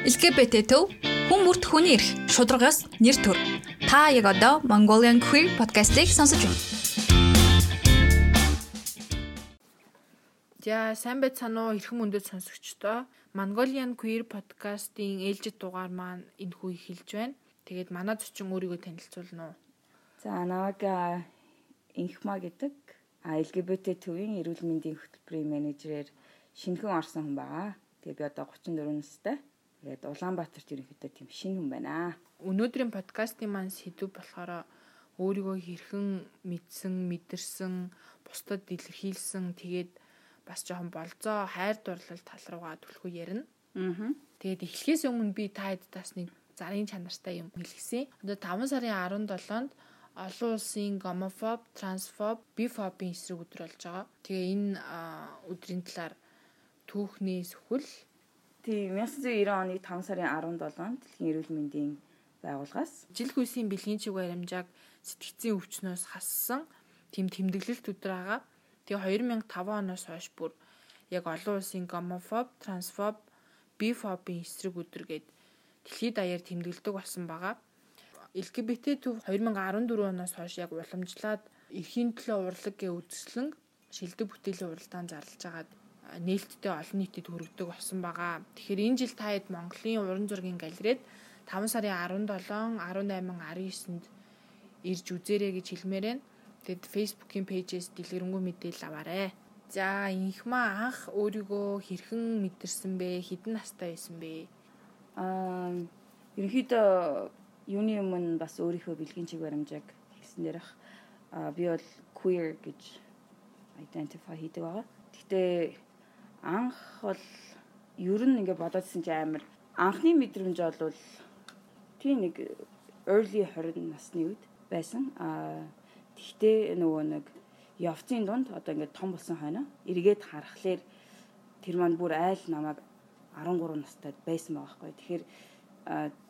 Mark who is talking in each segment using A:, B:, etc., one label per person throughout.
A: LGBT төв хүн бүрт хүний эрх шударгаас нэр төр. Та яг одоо Mongolian Queer podcast-ийг сонсож байна.
B: За сайн байцгаана уу эрхэм өндөд сонсогчдоо. Mongolian Queer podcast-ийн ээлжид дугаар маань энэ хүү эхэлж байна. Тэгээд манай зочин өөрийгөө танилцуулна уу?
C: За намайг Инхма гэдэг LGBT төвийн эрүүл мэндийн хөтөлбөрийн менежерээр шинхэн орсон хүн байгаа. Тэгээ би одоо 34 настай. Тэгээд Улаанбаатарт ерөнхийдөө тийм шинэ хүн байна.
B: Өнөөдрийн подкастын маань сэдв болохоор өөрийгөө хэрхэн мэдсэн, мэдэрсэн, бусдад илэрхийлсэн тэгээд бас жоохон болзоо хайр дурлал тал руугаа түлхүү ярина.
C: Аа.
B: Тэгээд эхлэхээс өмнө би та хэдтаас нэг зарын чанартай юм хэлгэсэн. Одоо 5 сарын 17-нд олон улсын гомофоб, трансфоб, бифобийн эсрэг өдөр болж байгаа. Тэгээ энэ өдрийн талаар түүхний сүхэл
C: Тийм 1990 оны 5 сарын 17-нд Дэлхийн эрүүл мэндийн байгууллагаас
B: жил хүйсийн бэлгийн чиг баримжааг сэтгцийн өвчнөөс хассан тэм тэмдэглэлт өдөр байгаа. Тэгээ 2005 оноос хойш бүр яг олон улсын гомофоб, трансфоб, бифобийн эсрэг өдөр гээд дэлхийд даяар тэмдэглэдэг болсон байгаа. LGBT төв 2014 оноос хойш яг уламжлаад эрхийн төлөө урлаг гэ үзэсгэлэн шилдэг бүтээлийн уралдаан зарлж байгаад нээлттэй олон нийтэд хүргэдэг болсон байгаа. Тэгэхээр энэ жил та хэд Монголын уран зургийн галерейд 5 сарын 17, 18, 19-нд ирж үзээрэй гэж хэлмээр байна. Тэгэд Facebook-ийн пэйжээс дэлгэрэнгүй мэдээлэл аваарэ. За, инхмаа анх өөрийгөө хэрхэн мэдэрсэн бэ? Хэдэн настай байсан бэ?
C: Аа, ерөнхийдөө юуны өмнө бас өөрийнхөө бэлгийн чиг баримжааг хэлсэн дээрх аа би бол queer гэж identify хийдэг байгаа. Гэхдээ анх бол ер нь ингээ бодоодсэн чи амар анхны мэдрэмж бол тийм нэг early 20 насны үед байсан. А тэгтээ нөгөө нэг явцын дунд одоо ингээ том болсон хойно эргээд харахаар тэр маань бүр айл намайг 13 настай байсан байгаа байхгүй. Тэгэхээр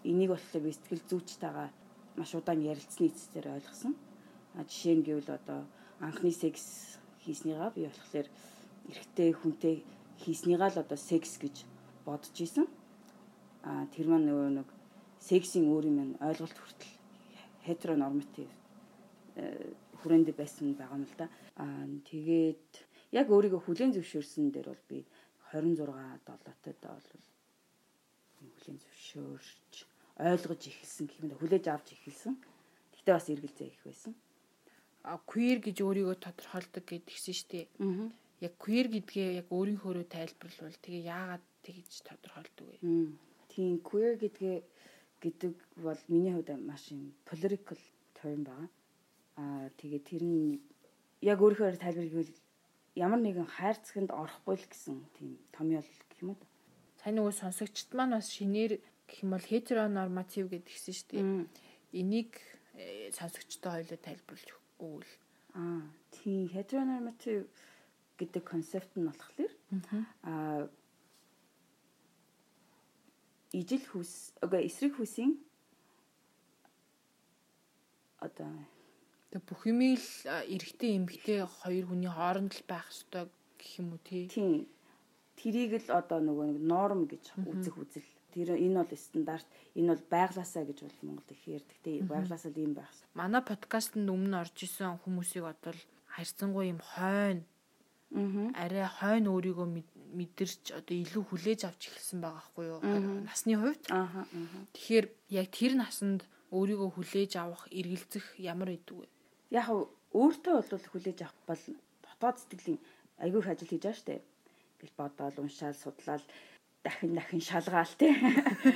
C: энийг болохоор би сэтгэл зүйчтэйгээ маш удаан ярилцсны эцсээр ойлгосон. А жишээ нь гэвэл одоо анхны секс хийснийгаа би болохоор эрэгтэй хүнтэй хийснийгаа л одоо секс гэж бодож исэн. А тэр маань нөгөө нэг сексийн өөр юм ойлголт хүртэл heteronormative э, хүрээнд байсан байгаа юм л да. Аа тэгээд яг өөрийгөө хүлээн зөвшөөрсөн дээр бол би 26 7-тод бол хүлээн зөвшөөрч ойлгож эхэлсэн гэх юм да хүлээж авч эхэлсэн. Гэтэ бас эргэлзээ их байсан.
B: А queer гэж өөрийгөө тодорхойлдог гэдгийгсэн шүү дээ. Аа яг queer гэдгээ яг өөрийнхөөрөө тайлбарлавал тэгээ яагаад тэгж тодорхойлдог вэ?
C: Тийм queer гэдгээ гэдэг бол миний хувьд маш юм political term байгаа. Аа тэгээ тэр нь яг өөрийнхөө тайлбарлавал ямар нэгэн хайр цэгэнд орохгүй л гэсэн тийм томьёол гэх юм уу?
B: Сайн нөгөө сонсогчд маань бас шинээр гэх юм бол heteronormative гэдгийгсэн шүү дээ. Энийг э, сонсогчдоо хоёлоо тайлбарлаж өгвөл.
C: Аа тийм heteronormative гэдэг концепт нь болохоор аа ижил хүс үгүй эсрэг хүсийн одоо
B: тэг бүх юмыг л эрэгтэй эмэгтэй хоёр хүний хооронд л байх ёстой гэх юм уу тий.
C: Тийм. Тэрийг л одоо нөгөө нэг норм гэж үзэх үзэл. Тэр энэ бол стандарт, энэ бол байглаасаа гэж бол Монголд их ярьдаг. Тэ байглаасаа ийм байх.
B: Манай подкастт өмнө орж исэн хүмүүсийг одоо харьцангуй юм хойно арай хойно өөрийгөө мэдэрч одоо илүү хүлээж авч эхэлсэн байгаа хгүй юу насны хувьд. Тэгэхээр яг тэр насанд өөрийгөө хүлээж авах, эргэлзэх ямар идэг вэ?
C: Яг өөртөө бол хүлээж авах бол дотоод сэтгэлийн айгүй их ажил хийж байгаа штэ. Бил бодоол, уншаал, судлаал, дахин дахин шалгаал тий.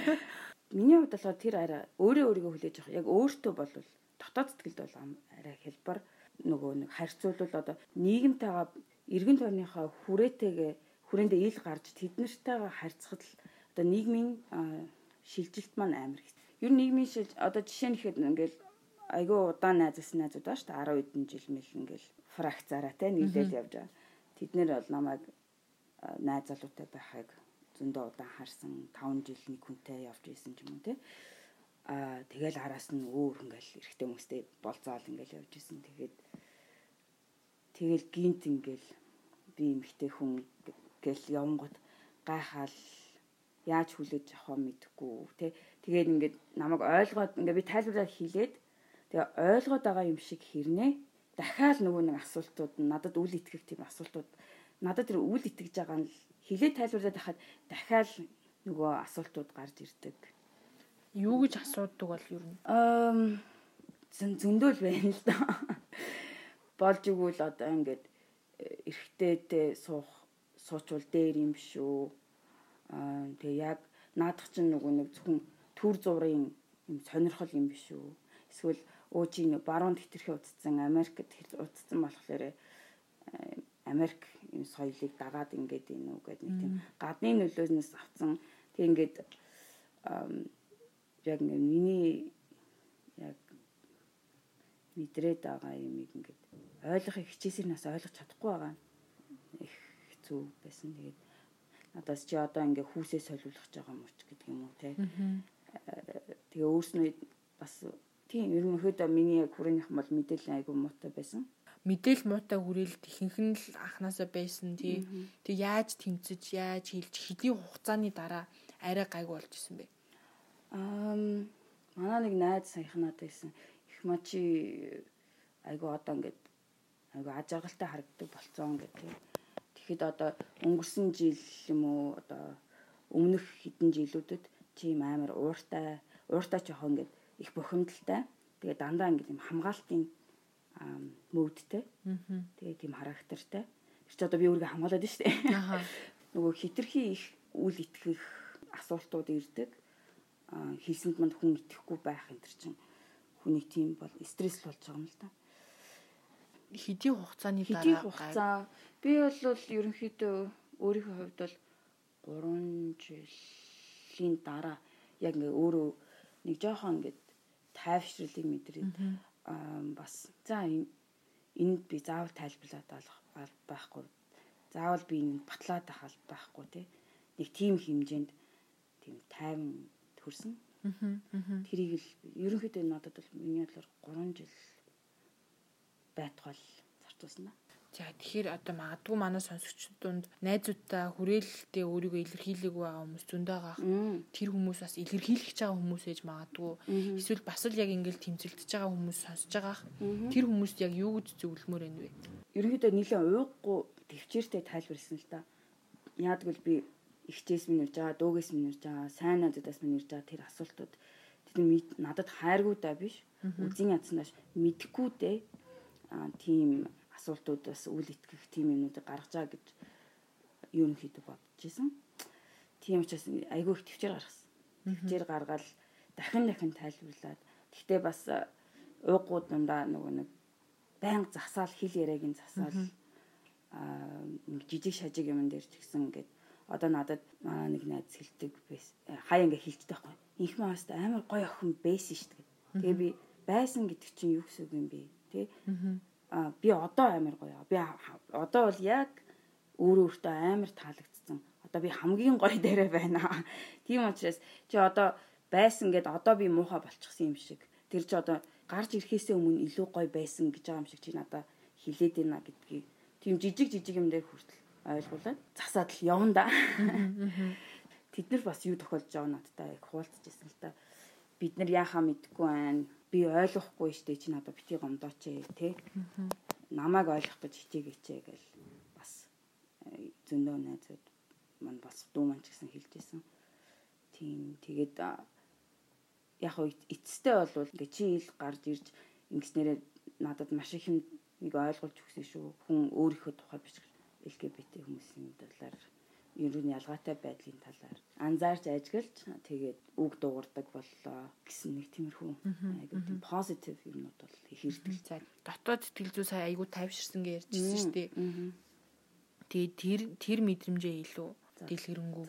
C: Миний хувьд болохоор тэр арай өөрөө өөрийгөө хүлээж авах яг өөртөө бол дотоод сэтгэлд бол арай хэлбэр нөгөө нэг харьцуулбал одоо нийгэмтэйгээ эргэн тойрныхаа хүрээтэйгээ хүрээндээ ил гарч тэднэртэйгээ харьцахад л одоо нийгмийн шилжилт маань амар их. Ер нь нийгмийн шил одоо жишээ нь ихэд ингээл айгүй удаан найзсан найзууд ба шүү дээ 10 хэдэн жил мэл ингээл фракцаараа те нийлээд явж байгаа. Тэд нэр бол намайг найз залуутай байхыг зөндөө удаан харсан 5 жил нэг хүнтэй явж исэн юм те. Аа тэгэл араас нь өөр ингээл эрэгтэй хүмүүстэй болцоол ингээл явж исэн. Тэгээд Тэгэл гинт ингээл би эмхтэй хүн гэл явангууд гайхаал яаж хүлээж авах мэдэхгүй те тэгээд ингээд намайг ойлгоод ингээд би тайлбараа хийлээд тэгээ ойлгоод байгаа юм шиг хэрнээ дахиад нөгөө нэг асуултууд надад үл итгэх тийм асуултууд надад тэр үл итгэж байгаа нь хилээ тайлбарлаад байхад дахиад нөгөө асуултууд гарч ирдэг.
B: Юу гэж асуудаг бол ер нь?
C: Аа зөндөөл байна л да. Болж игүүл одоо ингээд эргэжтэйтэй суух суучвал дээр юм шүү. Аа тэгээ яг наадах чинь нөгөө нэг зөвхөн төр зургийн юм сонирхол юм биш үү? Эсвэл өө чи нэг баруун хэтэрхий утцсан Америкт утцсан болохоор Америк юм соёлыг дагаад ингээд ийн үү гэдэг нэг тийм гадны нөлөөнөөс авсан тэг ингээд яг миний мэдрээд байгаа юмыг ингээд ойлгохыг хичээсэрнээс ойлгож чадахгүй байгаа их хэцүү байсан. Тэгээд надаас чи одоо ингээ хүүсээ солиулах гэж байгаа юм уу гэдэг юм уу те. Тэгээ өөрснөө бас тийм ерөнхийдөө миний яг хүрээних бол мэдээлэл айгүй муутай байсан
B: мэдээл муутай хүрээлт ихэнх нь л анханасаа байсан тий. Тэг яаж тэмцэж, яаж хийлж хэдийн хугацааны дараа арай гайг болж исэн бэ?
C: Аа манай нэг найз саяхнаад байсан. Их мачи айгу одоо ингээд айгу ажаргалтай харагддаг болцсон гэдэг. Тэгэхэд одоо өнгөрсөн жил юм уу одоо өмнөх хэдэн жилүүдэд чи юм амар ууртай, ууртай яхаа ингээд их бухимдалтай. Тэгээ дандаа ингээд юм хамгаалтын мөвдтэй. Тэгээ тийм характертай. Тэр чи одоо би өөрийгөө хамгаалаад штэ. Нөгөө хитрхи их үл итгэх асуултууд ирдэг. Хийсэнд манд хүн итгэхгүй байх энэ төр чинь хүний тийм бол стресс болж байгаа юм л да.
B: Хэдийн хугацааны
C: дараа хэдийн хугацаа би бол ерөнхийдөө өөрийнхөө хувьд бол 3 жилийн дараа яг ингээ өөрөө нэг жоохон ингээд тайвшруулыг мэдрээд бас за энд би заавал тайлбарлаад байхгүй. Заавал би энэ батлаад ахал байхгүй тий. Нэг тийм хэмжээнд тийм тайван төрсөн. Тэрийг л ерөнхийдөө надад бол миний бодлоор 3 жил байтугай зарцуулсан.
B: За тэгэхээр одоо магадгүй манай сонсогчдод дунд найзуудтай хүрээлэлтэд өөрийгөө илэрхийлэг байгаа хүмүүс зөндөө gaах. Тэр хүмүүс бас илэрхийлэх гэж байгаа хүмүүс ээж магадгүй. Эсвэл бас л яг ингээл тэмцэлдэж байгаа хүмүүс сонсож байгаах. Тэр хүмүүст яг юу гэж зөвлөмөр байна вэ?
C: Ерөнхийдөө нэлээд уйггүй төвчээртэй тайлбарлсан л да. Яагтвэл би ихчээс минь ирж байгаа, дүүгээс минь ирж байгаа, сайн нададаас минь ирж байгаа тэр асуултууд тэр надад хайргүй даа биш. Үзэн ядснаас мэдхгүй дээ. Аа тийм асуултуудаас үл итгэх тийм юмнуудыг гаргаж байгаа гэж ерөнхийдөө бодож исэн. Тийм учраас айгүй их төвчээр гаргасан. Төвчээр гаргаад дахин дахин тайлбарлаад гэхдээ бас уугууд дундаа нөгөө нэг байнга засаал хэл яриаг нь засаал аа жижиг шажиг юм дээр ч гэсэн ингээд одоо надад манай нэг найз хэлдэг байс хаяа ингээ хэлдэг байхгүй. Инх мааст амар гоё охин байсан шүү дээ. Тэгээ би байсан гэдэг чинь юу гэсэн үг юм бэ? Тэ? би одоо амар гоё. Би одоо бол яг өөрөө өөртөө амар таалагдсан. Одоо би хамгийн гоё дээрээ байна. Тийм учраас чи одоо байсан гэд одоо би муухай болчихсон юм шиг. Тэр чи одоо гарч ирэхээсээ өмнө илүү гоё байсан гэж байгаа юм шиг чи надад хилээд байна гэдгийг тийм жижиг жижиг юм дээр хүртэл ойлгуулад засаад л явна да. Тэд нар бас юу тохиолж байгаа надтай яг хуваалцажсэн л та. Бид нар яахаа мэдгүй байна. Би ойлгохгүй штэ чи надад бити гомдооч ээ тэ. Намайг ойлгох гэж хичээгээч гэж бас э, зөндөө найзууд мань бас дүү маань ч гэсэн хэлжсэн тийм тэгээд яг эцэстээ болвол ингээ чи ил гарч ирж ингэснээрээ надад маш их нэг ойлгуулж өгсөн шүү. Хүн өөрийнхөө тухай биш LGBT хүмүүсийн талаар ер нь ялгаатай байдлын талаар анзаарч ажиглаж тэгээд үг дуугардаг боллоо гэсэн нэг тиймэрхүү айгуу тийм позитив юмнууд бол их ирдэг.
B: За дотоод сэтгэл зүй сая айгуу тайвширсан гэж ярьжсэн шүү дээ. Тэгээд тэр тэр мэдрэмжээ илүү дэлгэрэнгүй.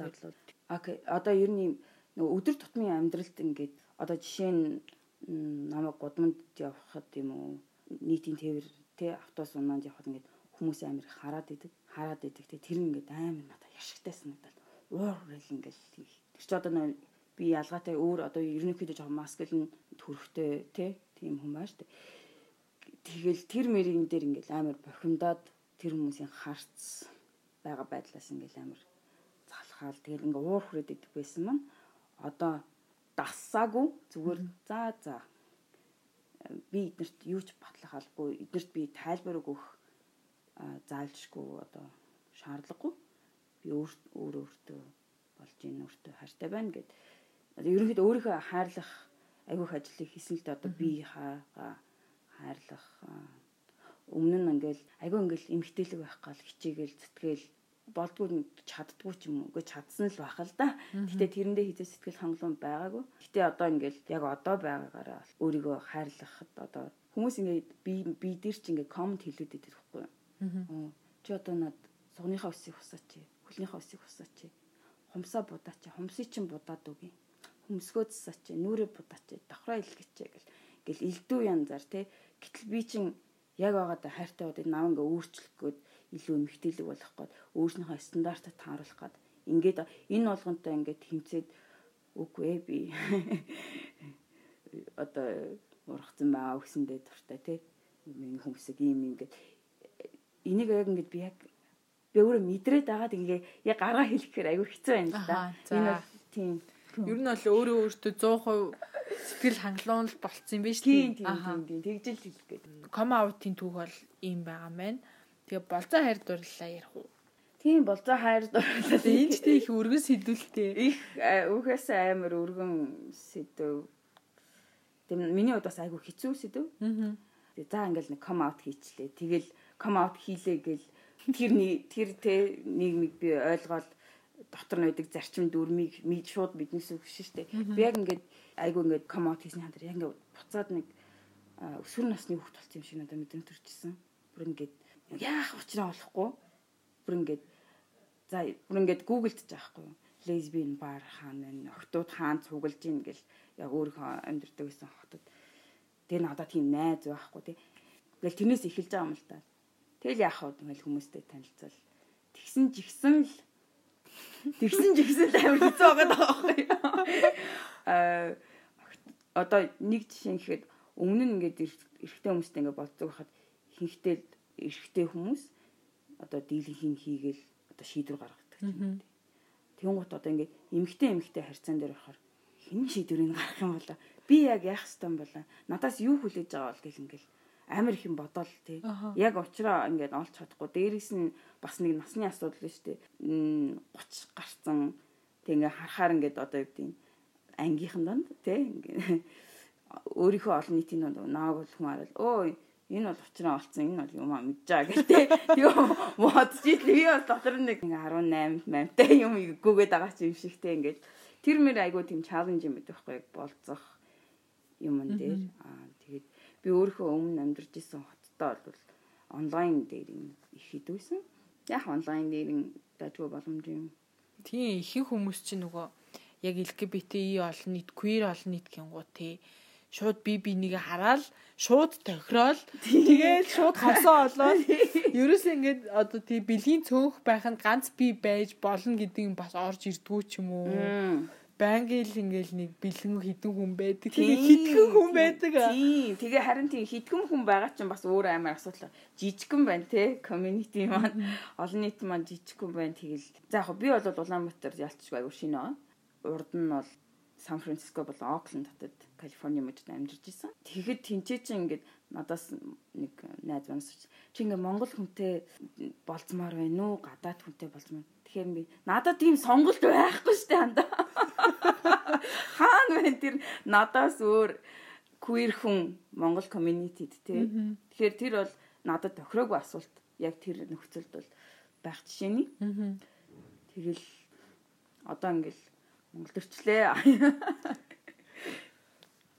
C: Окей. Одоо ер нь нөгөө өдөр тутмын амьдралд ингээд одоо жишээ нь намайг гудамд явхад юм уу нийтийн тээвэр тэ автобус унаад явхад ингээд хүмүүс амир хараад идэг хараад идэг. Тэ тэр ингээд амар надад яшигтай санагдал уур гэл ингээд тэр чи одоо би ялгаатай өөр одоо ерөнхийдөө жоохон маскулин төрхтэй тэ тийм хүн шүү дээ тэгэл тэр мэрийн дээр ингээд амар бохимдоод тэр хүмүүсийн харц байгаа байдлаас ингээд амар уурлахаал тэгэл ингээ уур хүрээд идэх байсан маань одоо дасаагүй зүгээр за за. Би эднэрт юу ч батлах албагүй. Эднэрт би тайлбар өгөх заалжгүй одоо шаардлагагүй би өөр өөр өөртөө болж ийн өөртөө хайртай байна гэд ерөнхийдөө өөрийнхөө хайрлах айгүйх ажлыг хийсэн л дээ одоо би хаагаа хайрлах өмнө нь ингээл айгүй ингээл эмгтээлэг байх гал хичээгээл зүтгээл болдгүй чаддгүй ч юм уу гэж чадсан л байх л да. Гэтэ тэрэндээ хизээ сэтгэл хангалуун байгаагүй. Гэтэ одоо ингээл яг одоо байгаагаараа өөрийгөө хайрлахад одоо хүмүүс ингээд би би дээр ч ингээд комент хэлээд байхгүй юу. Чи одоо над сугныхаа өсийг хусаач. Хөлнийхаа өсийг хусаач. Хумсаа будаач. Хумсыг чинь будаад үгүй. Хөмсгөө засаач. Нүрээ будаач. Давхраа илгээч гэл гэл элдүү янзаар те. Гэтэл би чинь яг байгаадаа хайртай удаа нав ингээ өөрчлөх гээд илүү эмгтээлэг болох гээд өөрснийхөө стандартад тааруулах гээд ингээд энэ болгонтой ингээд тэмцээд үгүй ээ би одоо ургацсан байгаа гэсэндээ дуртай тий миний хүмүүсийг ийм ингээд энийг яг ингээд би яг би өөрөө мэдрээд байгаа тэгээ яг гараа хэлэхээр айгүй хэцүү байна л да энэ бол тийм
B: ер нь бол өөрөө өөртөө 100% сэтгэл хангалуун л болцсон юм биш
C: тийм тийм тийм тэгжэл хэлэх гээд
B: ком аутын түүх бол ийм байгаа маань Тэгээ болцоо хайр дурлалаа ярих уу?
C: Тийм болцоо хайр дурлалаа.
B: Энд ч их өргөн сэдвэлтэй.
C: Их үхээс амар өргөн сэдв. Тийм миний хувьд бас айгүй хэцүү сэдв. Аа. Тэгээ за ингээл нэг come out хийчлээ. Тэгэл come out хийлээ гэл тэр тэр тэ нийгмиг би ойлгоод дотор нь байдаг зарчим дүрмийг мэд шууд биднээс өгш штэ. Би яг ингээд айгүй ингээд come out хийсний хандар яг ингээд буцаад нэг өсвөр насны хүүхд болсон юм шиг надад мэдрэмт төрчихсөн. Бүр ингээд яах учраа болохгүй бүр ингээд за бүр ингээд гуглдж байгаа хгүй лесбиан бар хаана энэ октод хаан цуглаж ийн гэл яг өөрийнхөө амьдрдаг гэсэн хотод тэгээ надад тийм найз байхгүй тий Тэгэл тэрнээс эхэлж байгаа юм л да. Тэгэл яах вэ ингээл хүмүүстэй танилцал. Тэгсэн жигсэн л тэгсэн жигсэн л амар хэцүү байгаа байхгүй юу. Аа одоо нэг жишээ гэхэд өмнө нь ингээд эрэгтэй хүмүүстэй ингээд болцдог хахад хинхтэй эрэгтэй хүмүүс одоо дийлэнхийн хийгээл одоо шийдвэр гаргадаг юм. Тэнгуут одоо ингээд эмэгтэй эмэгтэй харьцаан дээр байхаар хэн шийдвэрийг гаргах юм бол би яг яах ёстой юм бол надаас юу хүлээж байгаа бол гэл ингээл амар их юм бодоол тий. Яг уучраа ингээд олж чадахгүй. Дээрээс нь бас нэг насны асуудал л шүү дээ. 30 гарцсан тэг ингээ харахаар ингээд одоо юу гэдэг ангийнхан донд тий өөрийнхөө олон нийтийн донд нааг бол хүн хараад өө энэ бол учраа олцсон энэ бол юм а мэдж байгаа гэдэг. Юу бодож ийл би бол дотор нэг 18 8-тай юм гүгээд байгаа ч юм шигтэй ингээд тэр мэр айгуу тийм чаленж юм байдаг байхгүй болцох юм дээр. Аа би өөрөө өмнө амьдарч исэн хоттой бол онлайн дээр их хийдвэсэн. Яг онлайн дээр дажгүй боломж юм.
B: Тийм ихэнх хүмүүс чинь нөгөө яг LGBTI олон нийт, queer олон нийт гингуу тий шууд би бинийг хараад шууд тохирол тэгээд шууд хосоо олоод ерөөсөө ингээд одоо тий бэлгийн цөөнх байханд ганц би байж болно гэдэг юм бас орж ирдгүү ч юм уу байнгын л ингээл нэг бэлэн хідэн хүн байдаг. Тэгээ хитгэн хүн байдаг.
C: Тийм. Тэгээ харин тийм хитгэн хүн байгаа чинь бас өөр амар асуудал. Жижигхэн байна те. Community маань олон нийт маань жижигхэн байна. Тэгэл. За яг би бол Улаанбаатар ялцчихгүй аягүй шинэ. Урд нь бол Сан Франциско болон Окленд хотод Калифорни мужид амьдарч исэн. Тэгэхэд тэнцээ чи ингээд надаас нэг найз манаас чи ингээд Монгол хүнтэй болцмоор байна уу? Гадаад хүнтэй болцмоор. Тэгэхээр би надад тийм сонголт байхгүй штэ анда. Хаан вэ тэр надаас өөр queer хүн Монгол community-д тий. Тэгэхээр тэр бол надад тохироогүй асуулт. Яг тэр нөхцөлд бол байх жишээний. Тэгэл одоо ингээл Монгол төрчлээ.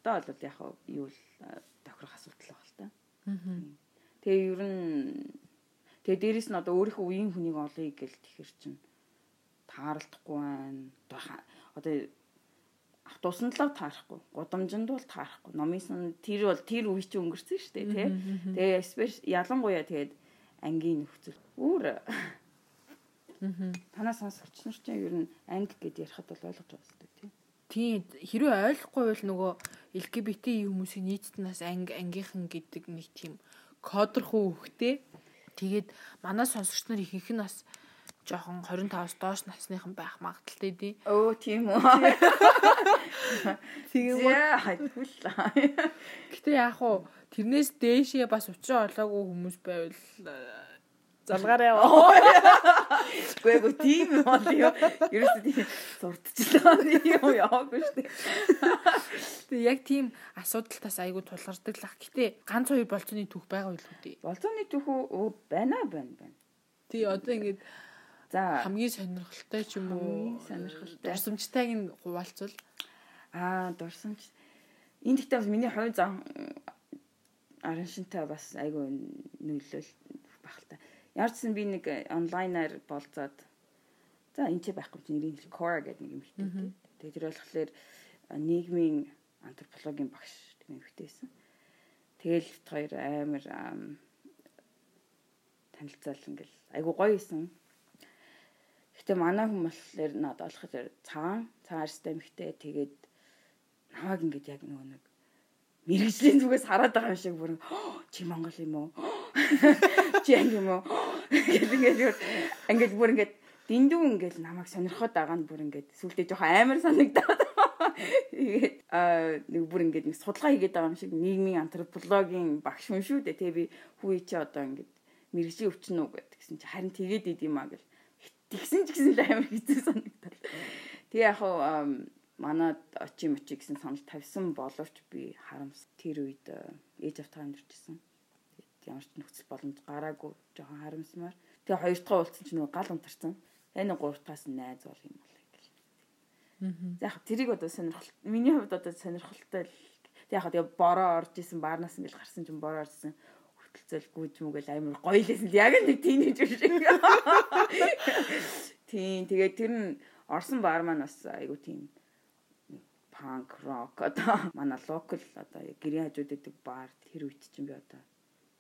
C: Одоо бол яг юу л тохирох асуудал байгаа л та. Тэгээ ер нь тэгээ дээрэс нь одоо өөрийнхөө үеийн хүнийг олъё гэл тэгэхэр чинь тааралдахгүй байна. Одоо автобусанд л таарахгүй. Гудамжинд бол таарахгүй. Номын тэр бол тэр үе чинь өнгөрсөн шүү дээ, тий. Тэгээ спеш ялангуяа тэгээд ангийн нөхцөл өөр Танаа сонсогч нар чинь ер нь анги гэд ярихад бол ойлгож байгаа хэрэгтэй тийм.
B: Тийм хэрвээ ойлгохгүй бол нөгөө LGBT хүмүүсийн нийтднээс анги ангийнхан гэдэг нэг тийм кодорхуу хөхтэй. Тэгээд манай сонсогч нар ихэнх нь бас жоохон 25-аас доош насныхан байх магадaltaй дээ.
C: Өө тийм үү.
B: Тийм үү.
C: Хайгуул.
B: Гэтэ яг уу тэрнээс дээшээ бас учраа олоогүй хүмүүс байвал э, залгаарай яваа.
C: Гүй гүй тийм юм бол юу. Ерөөсөө тийм сурталчлаа юм яваагүй шүү дээ.
B: Тэгээ яг тийм асуудалтаас айгүй тулгардаг лах. Гэтэ ганц хоёр болцооны түүх байгаа байлгүй дээ.
C: Болцооны түүхүү өө байна байна байна.
B: Тий одоо ингээд
C: За
B: хамгийн сонирхолтой ч юм уу
C: сонирхолтой.
B: дурсамжтайг нь хуваалцвал
C: аа дурсамж энэ гэхдээ бас миний хувь зам арын шинтэй бас айгүй нөлөөл та. Яарчсан би нэг онлайнаар болцоод за энэ ч байхгүй ч нэрийн Cora гэдэг нэг юм хтэй. Тэгээ тэр болохоор нийгмийн антропологийн багш тийм хтэйсэн. Тэгэл хоёр амар ам, танилцал ингээл айгүй гоё исэн. Гэтэ манай хүмүүс болохоор надад болохоор цагаан цагаан системтэй тэгээд намайг ингээд яг нөгөө нэг мэрэгжлийн зүгээс хараад байгаа юм шиг бүр "Хоо, чи Монгол юм уу? Чи анги юм уу? Гэт ингээд бүр- ингээд бүр ингээд дэндүү ингээд намайг сонирхоод байгаа нь бүр ингээд сүултээ жоохон амар санагдаад. Тэгээд аа нэг бүр ингээд нэг судалгаа хийгээд байгаа юм шиг нийгмийн антропологийн багш хүн шүү дээ. Тэгээ би хүү чи одоо ингээд мэрэгжлийн өвчин үү гэдгсэн чи харин тэгээд идэм аа гэл. Тэгсэн ч гэсэн л амар хэцүү санагдал. Тэгээ яг хаа манад очи мочи гэсэн санал тавьсан боловч би харамс тэр үед э, ээж автаа амьдэрчсэн. Тэгээд ямар ч нөхцөл боломж гараагүй жоохон харамсмаар. Тэгээ хоёр дахь уулзсан чинь нөгөө гал унтарсан. Нэг гурав нь найз бол юм бол гэл. За яг тэрийг одоо сонирхол миний хувьд одоо сонирхолтой л яг тэгээ бороо орж исэн баарнаас ингээл гарсан чинь бороо орсон хөтөлцөл гүйж мүгэл амар гоё лээсэн л яг нэг тийнейж шиг. Тийм тэгээ тэр нь орсон баар маань бас айгу тийм панк рок одоо манай локал одоо гэрийн хажууд гэдэг бар тэр үед чинь би одоо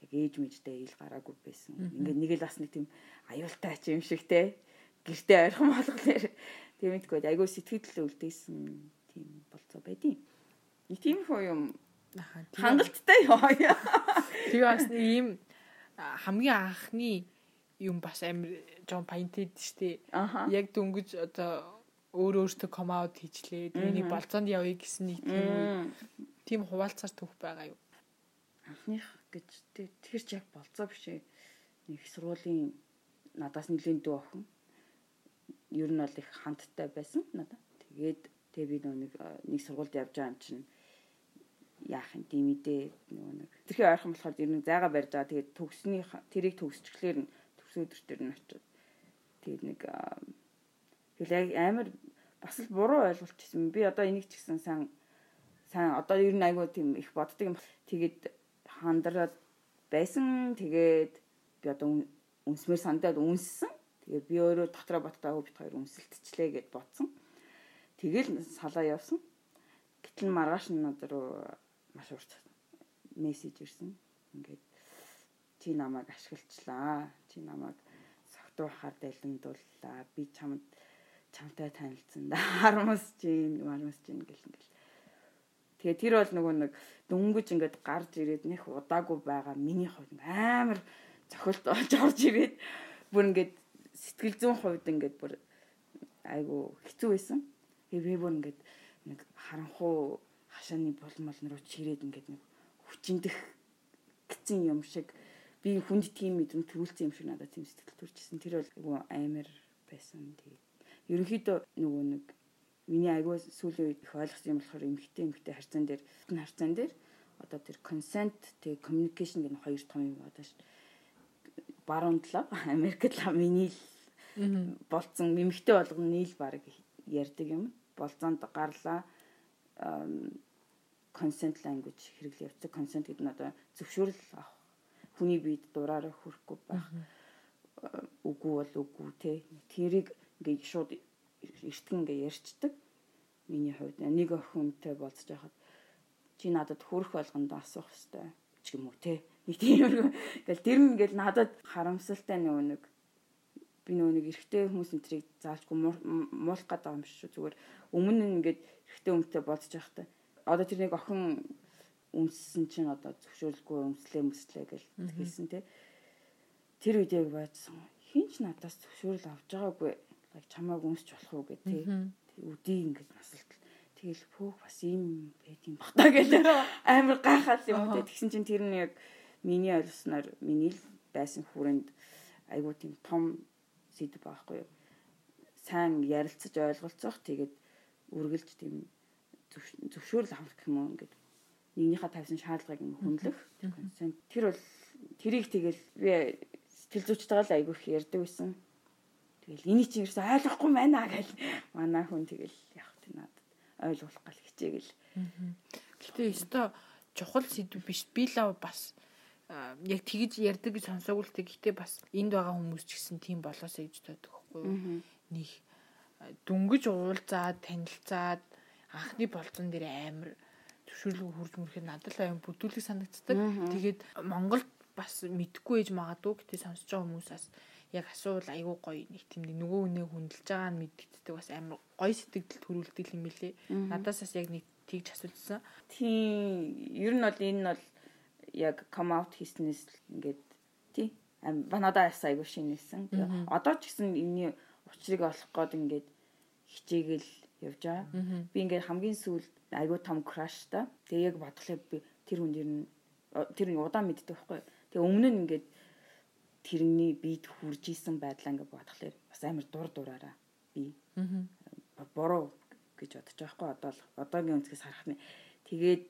C: яг ээж мэжтэй ил гараагүй байсан. Ингээд нэг л бас нэг тийм аюултай ч юм шиг те гэртээ ойрхон болохоор тийм мэдгүй айгүй сэтгэл үлдээсэн тийм болцоо байдیں۔ Нэг тийм хөө юм хангалттай яа.
B: Тэгээ бас нэг ийм хамгийн анхны юм бас амир жон паинтэд штэ. Яг дөнгөж одоо өөр өөртөө ком аут хийчлээ. Миний болцоонд явъя гэсэн нэг тийм хуваалцаар түүх байгаа юу.
C: анхных гэж тэ- тэр ч яг болцоо биш ээ. Нэг сургуулийн надаас нэлийн дүү охин. Ер нь бол их хандтай байсан надад. Тэгээд тэгээ би нэг нэг сургуульд явж байгаа юм чинь яах юм димидээ нөгөө нэг тэрхий ойрхон болохоор ер нь зайгаа барьж байгаа. Тэгээд төгсний тэрийг төгсчихлээр нь төгс өдөр төр нь очиод тэгээд нэг тэгэл амар бас л буруу ойлголтчихсан. Би одоо энийг ч гэсэн сайн сайн одоо ер нь айгүй тийм их боддог юм. Тэгээд хандраад байсан. Тэгээд би одоо үн- үнсмэр сандаад үнссэн. Тэгээд би өөрөө дотроо боттойгоо бит хоёр үнсэлтчлээ гэд бодсон. Тэгэл салаа явсан. Гэтэл маргааш нь руу маш урт мессеж ирсэн. Ингээд чи намайг ашиглачлаа. Чи намайг согтуухаар дэлэндууллаа. Би чамд чамтай танилцсан да. Харамсаж юм, харамсаж юм гэл ингээл. Тэгээ тэр бол нөгөө нэг дөнгөж ингээд гарч ирээд нэх удаагүй байгаа миний хувьд амар цохилт болж орж ирээд бүр ингээд сэтгэл зүйн хувьд ингээд бүр айгу хэцүү байсан. Тэгээ би бүр ингээд нэг харанхуу хашааны болмол руу чирээд ингээд нэг хүчиндэх гцэн юм шиг. Би хүнд тийм мэдрэмж төрүүлсэн юм шиг надад тийм сэтгэл төрчихсэн. Тэр бол амар байсан. Тэгээ ерөнхийдөө нөгөө нэг миний айгуу сүүлийн үед их ойлгосон юм болохоор эмгтэй эмгтэй харьцаан дээр энэ харьцаан дээр одоо тэр consent тэгээ communication гэх хоёр том юм одоо баруун талаа Америкт миний л болцсон. Эмгтэй болгоно нийл баг ярьдаг юм. Болцоонд гарлаа consent language хэрэглээ явцдаг. Consent гэдэг нь одоо зөвшөөрөл авах. Хүний биед дураараа хүрэхгүй байх. Үгүй бол үгүй те. Тэрийг ингээ шууд эртгэн ингээ ярьцдаг. Миний хувьд. Нэг охинтой болцож байхад чи надад хүрэх болгонд асуух хэвээр ч юм уу те. Нэг тийм ингээл тэр нь ингээл надад харамсалтай нөгөө нэг би нөгөө нэг эрэгтэй хүмүүс энтрийг заалчгүй муулах гэдэг юм шүү. Зүгээр өмнө нь ингээд эрэгтэй хүнтэй болцож байхдаа одоо тэр нэг охин өмссөн чинь одоо зөвшөөрлгүй өмслээ өмслээ гэж хэлсэн те тэр үед яг байцсан хинч надаас зөвшөөрөл авч байгаагүй яг чамааг өмсч болох уу гэх тий. Үдий ингэж насалтал. Тэгэл пөөх бас ийм байт юм бахтаа гэж амар гайхал юм тий. Тэгсэн чинь тэр нь яг миний ойлгосноор миний л байсан хүрээнд айгуу тийм том сэдв байхгүй юу. Сайн ярилцаж ойлголцох тэгээд үргэлж тийм зөвшөөрөл авах гэх юм уу ингээд нэгнийхээ тавьсан шаардлагыг хүндлэх консент тэр бол тэрийг тэгэл би сэтгэл зүйчтэйгээ л айгүй их ярьдаг байсан. Тэгэл энийг чи ерөөсөй ойлгохгүй байна гэл манай хүн тэгэл яг тийм надад ойлгуулах гал хичээгэл.
B: Гэтэ өстой чухал сэдв биш. Би лав бас яг тэгж ярьдаг гэж сонсоогүй л тэгтээ бас энд байгаа хүмүүс ч гэсэн тийм болоосоо гэж боддог байхгүй юу? Нэг дүнгэж уулзаад танилцаад анхны болцон дээр амар төвшөрлөг хурж мөрөхөд надад л аян бүдүүлэг санагддаг. Тэгээд Монголд бас мэдхгүй ээж магадгүй гэтээ сонсож байгаа хүмүүсээс яг асуувал айгүй гоё нэг тийм нөгөө хүнээ хүндэлж байгаа нь мэддэгддэг бас амар гоё сэтгэл төрүүлдэг юм билэ. Надаас бас яг нэг тэгж асуужсан.
C: Тийм ер нь бол энэ нь бол яг come out хийснээс ингээд тий банада яс айгүй шинэсэн. Одоо ч гэсэн энэний учрыг олох гээд ингээд хичээгэл явж байгаа. Би ингээд хамгийн сүүлд айгүй том та. Тэгээ яг бодлоо би тэр хүн ер нь тэр нь удаан мэддэг байхгүй. Тэгээ өмнө нь ингээд тэрний бид хүрж исэн байдлаа ингээд бодглохлоор бас амар дур дураараа би буруу гэж бодож байгаа хгүй одоо л одоогийн өнцгөөс харах нь. Тэгээд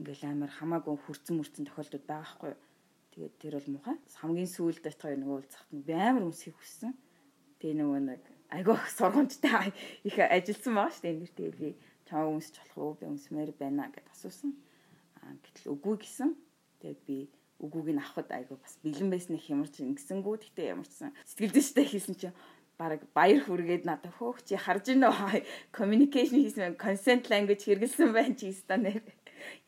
C: ингээл амар хамаагүй хүрцэн мөрцэн тохиолдод байгаа хгүй тэгээд тэр бол муухай хамгийн сүүлд очиж нөгөө уулзахт би амар өмсөхийг хүссэн. Тэгээ нөгөө нэг айгүй сургамжтай их ажилласан байгаа шүү дээ. Энэ тэгээ би чамаа өмсч болох уу? Би өмсмээр байна гэд асуусан. Аа гэтэл үгүй гэсэн. Тэгээд би үгүйг нь авахд айгүй бас бэлэн байсан их ямар ч ингэсэнгүү гэхдээ ямар ч сэтгэл зүйчтэй хийсэн чинь бараг баяр хүргээд надад хөөх чи харж ийн нөө communication хийсэн consent language хэрэгэлсэн байх чи нэр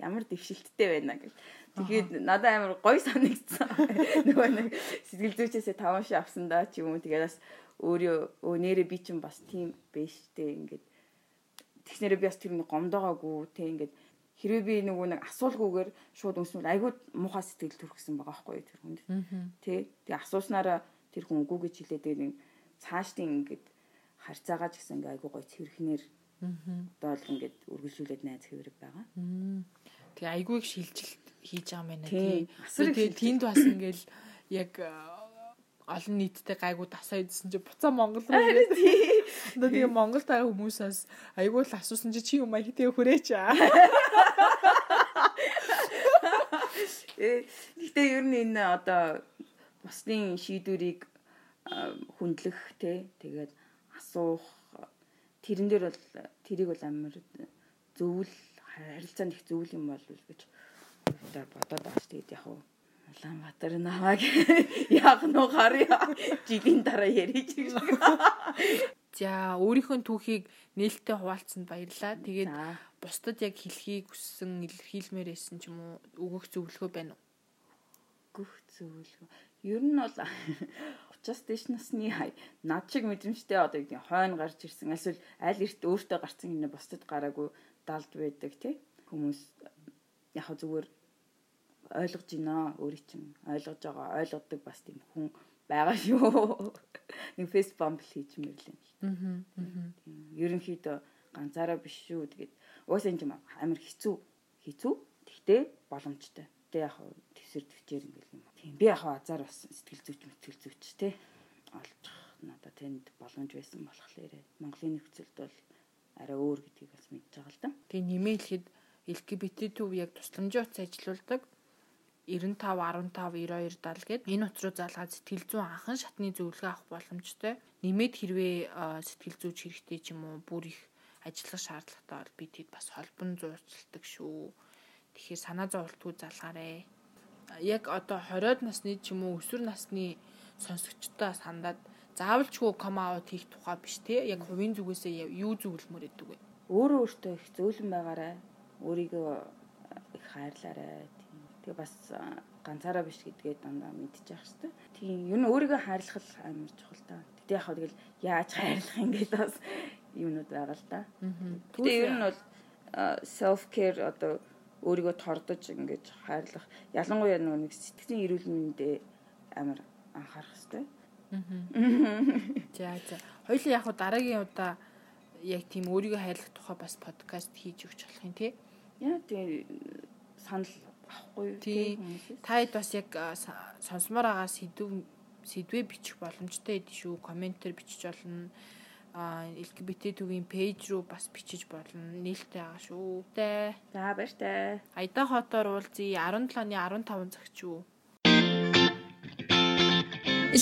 C: ямар дэвшилттэй байна гэж. Тэгээд надад амар гоё санагдсан. Нөгөө нэг сэтгэл зүйчээсээ таван ши авсан да ч юм уу тэгээд бас өөрөө өө нэрээ би чинь бас тийм биш тэ ингээд тэгснээрээ би бас тэр нэг гомдоогаагүй тэ ингээд хэрвээ би нөгөө нэг асуулгүйгээр шууд өмснөл айгүй муухай сэтгэл төрөхсөн байгаа байхгүй тэр хүнд. Тэ. Тэгээ асууснараа тэр хүн үгүй гэж хэлээд тэгээ нэг цаашдын ингээд харьцаагаа ч гэсэн ингээ айгүй гоё цэвэрхнэр одоо л ингээд үргэлжлүүлээд найз хэврэг байгаа.
B: Тэгээ их шилжилт хийж байгаа юм байна тий. Тэгээ тэнд бас ингээл яг олон нийттэй гайгүй дасаа идсэн чи буцаа Монгол руу ирээ. Одоо тэгээ Монгол таа хүмүүсээс айгүй л асуусан чи чи юм а хитээ хүрээч аа.
C: Э гэтээ ер нь энэ одоо бусдын шийдвэрийг хүндлэх те тэгээд асуух тэрэн дээр бол тэрийг бол амар зөвл харилцаанд их зөвл юм бол гэж бодоод байгаа шүү дээ яг хуу Улаанбаатар намайг яг нуу харъя. Жилийн дараа яриж гэж.
B: За өөрийнхөө түүхийг нээлттэй хуваалцсанд баярлалаа. Тэгээд бусдад яг хэлхийг хүссэн илэрхийлмээр байсан ч юм уу өгөх зөвлөгөө байна уу?
C: Өгөх зөвлөгөө. Ер нь бол учраас дэш насны над шиг мэдрэмжтэй одоо юу гэдэг хойно гарч ирсэн эсвэл аль эрт өөртөө гарцсан юм бусдад гараагүй далд байдаг тий хүмүүс яг зүгээр ойлгож байна өөрийг чинь ойлгож байгаа ойлгодог бас тийм хүн байгаа шүү. Нэг фейс бамбл хийж мэрлээ. Аа. Ерөнхийдөө ганцаараа биш шүү. Тэгээд уусаа юм амар хэцүү хэцүү. Тэгтээ боломжтой. Тэ яг төсөр төвчээр ингээл юм. Тийм би яг азар бас сэтгэл зүйч мэтгэл зүйч те олж надад тэнд боломж байсан болохоор Монголын нөхцөлд бол арай өөр гэдгийг бас мэдж байгаа л да.
B: Тэгээ нэмэлхэд LGBT төв яг тусламжийн утас ажилуулдаг 95 15 92 70 гээд энэ утас руу залгаад сэтгэл зүйн анхан шатны зөвлөгөө авах боломжтой. Нэмээд хэрвээ сэтгэл зүйч хэрэгтэй ч юм уу бүр их ажиллах шаардлагатай бол би тэд бас холбон зуурчилдаг шүү. Тэгэхээр санаа зовлтгүй залгаарэ. Яг одоо 20-од насны ч юм уу өсвөр насны сонсогчдоо сандаад заавалчгүй ком аут хийх тухай биш те. Яг хувийн зүгээсээ юу зөвлөмөр өгдөг вэ?
C: Өөрөө өөртөө их зөөлөн байгаарай. Өөрийгөө их хайрлаарай Тэгээ бас ганцаараа биш гэдгээ дандаа мэдчих хэвээр. Тийм ер нь өөрийгөө хайрлах амар чухал та. Гэтэ яг хаа тэгэл яаж хайрлах юм гээд бас юмнууд байгаа л да. Гэтэ ер нь бол self care одоо өөрийгөө тордож ингэж хайрлах ялангуяа нэг сэтгцийн эрүүл мэндэд амар анхаарах хэрэгтэй.
B: За за. Хоёул яг дараагийн удаа яг тийм өөрийгөө хайлах тухай бас подкаст хийж өгч болох юм тий.
C: Яа тий санал авахгүй юу
B: тий та хэд бас яг сонсомоор байгаа сэдв сэдвээ бичих боломжтой эд шүү комментээр бичиж болно а LGBT төвийн пэйж рүү бас бичиж болно. Нээлттэй байгаа шүү. Тэ.
C: За баяртай.
B: Аяда хотоор уулзъя 17-ны 15 цагт шүү.